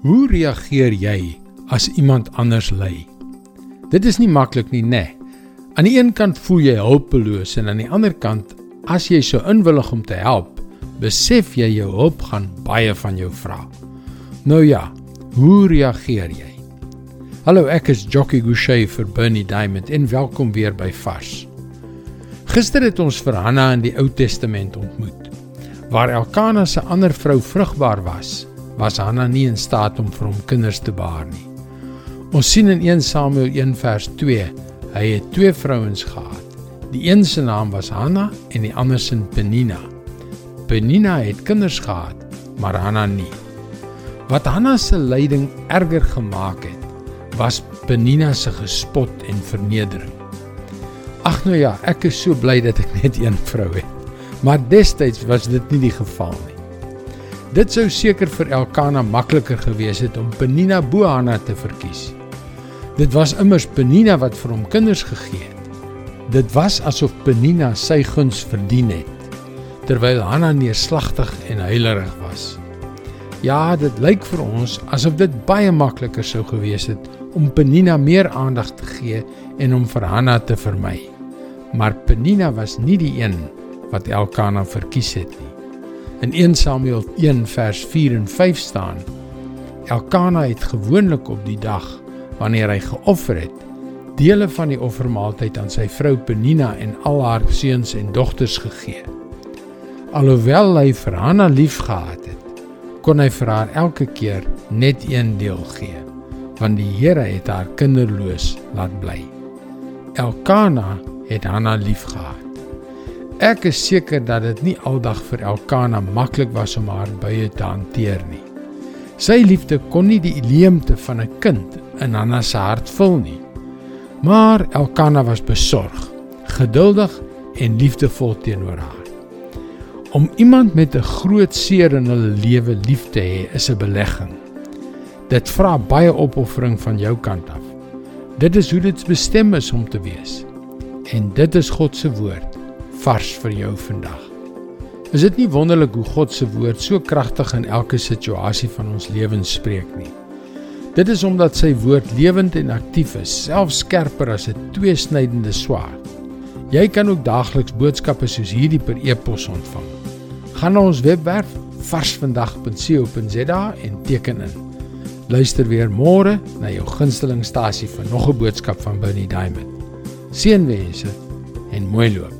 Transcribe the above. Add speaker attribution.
Speaker 1: Hoe reageer jy as iemand anders ly? Dit is nie maklik nie, né? Nee. Aan die een kant voel jy hulpeloos en aan die ander kant, as jy so inwillig om te help, besef jy jou hulp gaan baie van jou vra. Nou ja, hoe reageer jy? Hallo, ek is Jockey Gouchee vir Bernie Diamond en welkom weer by Vars. Gister het ons vir Hanna in die Ou Testament ontmoet, waar Elkana se ander vrou vrugbaar was was Hanna nie in staat om vir hom kinders te baar nie. Ons sien in 1 Samuel 1 vers 2, hy het twee vrouens gehad. Die een se naam was Hanna en die ander se Penina. Penina het kinders gehad, maar Hanna nie. Wat Hanna se lyding erger gemaak het, was Penina se gespot en vernedering. Ag nou ja, ek is so bly dat ek net een vrou het. Maar destyds was dit nie die geval nie. Dit sou seker vir Elkana makliker gewees het om Penina bo Hanna te verkies. Dit was immers Penina wat vir hom kinders gegee het. Dit was asof Penina sy guns verdien het, terwyl Hanna neerslagtig en huilerig was. Ja, dit lyk vir ons asof dit baie makliker sou gewees het om Penina meer aandag te gee en om vir Hanna te vermy. Maar Penina was nie die een wat Elkana verkies het nie. In 1 Samuel 1 vers 4 en 5 staan: Elkana het gewoonlik op die dag wanneer hy geoffer het, dele van die offermaaltyd aan sy vrou Penina en al haar seuns en dogters gegee. Alhoewel hy vir Hanna liefgehad het, kon hy vir haar elke keer net een deel gee, want die Here het haar kinderloos laat bly. Elkana het Hanna liefgehad. Ek is seker dat dit nie aldag vir Elkana maklik was om haar bye te hanteer nie. Sy liefde kon nie die leemte van 'n kind in Hanna se hart vul nie. Maar Elkana was besorg, geduldig en liefdevol teenoor haar. Om iemand met 'n groot seer in hulle lewe lief te hê, is 'n belegging. Dit vra baie opoffering van jou kant af. Dit is hoe dit bestem is om te wees. En dit is God se woord vars vir jou vandag. Is dit nie wonderlik hoe God se woord so kragtig in elke situasie van ons lewens spreek nie? Dit is omdat sy woord lewend en aktief is, selfs skerper as 'n tweesnydende swaard. Jy kan ook daagliks boodskappe soos hierdie per e-pos ontvang. Gaan na ons webwerf varsvandag.co.za en teken in. Luister weer môre na jou gunstelingstasie vir nog 'n boodskap van Bernie Diamond. Seënwense en mooi loop.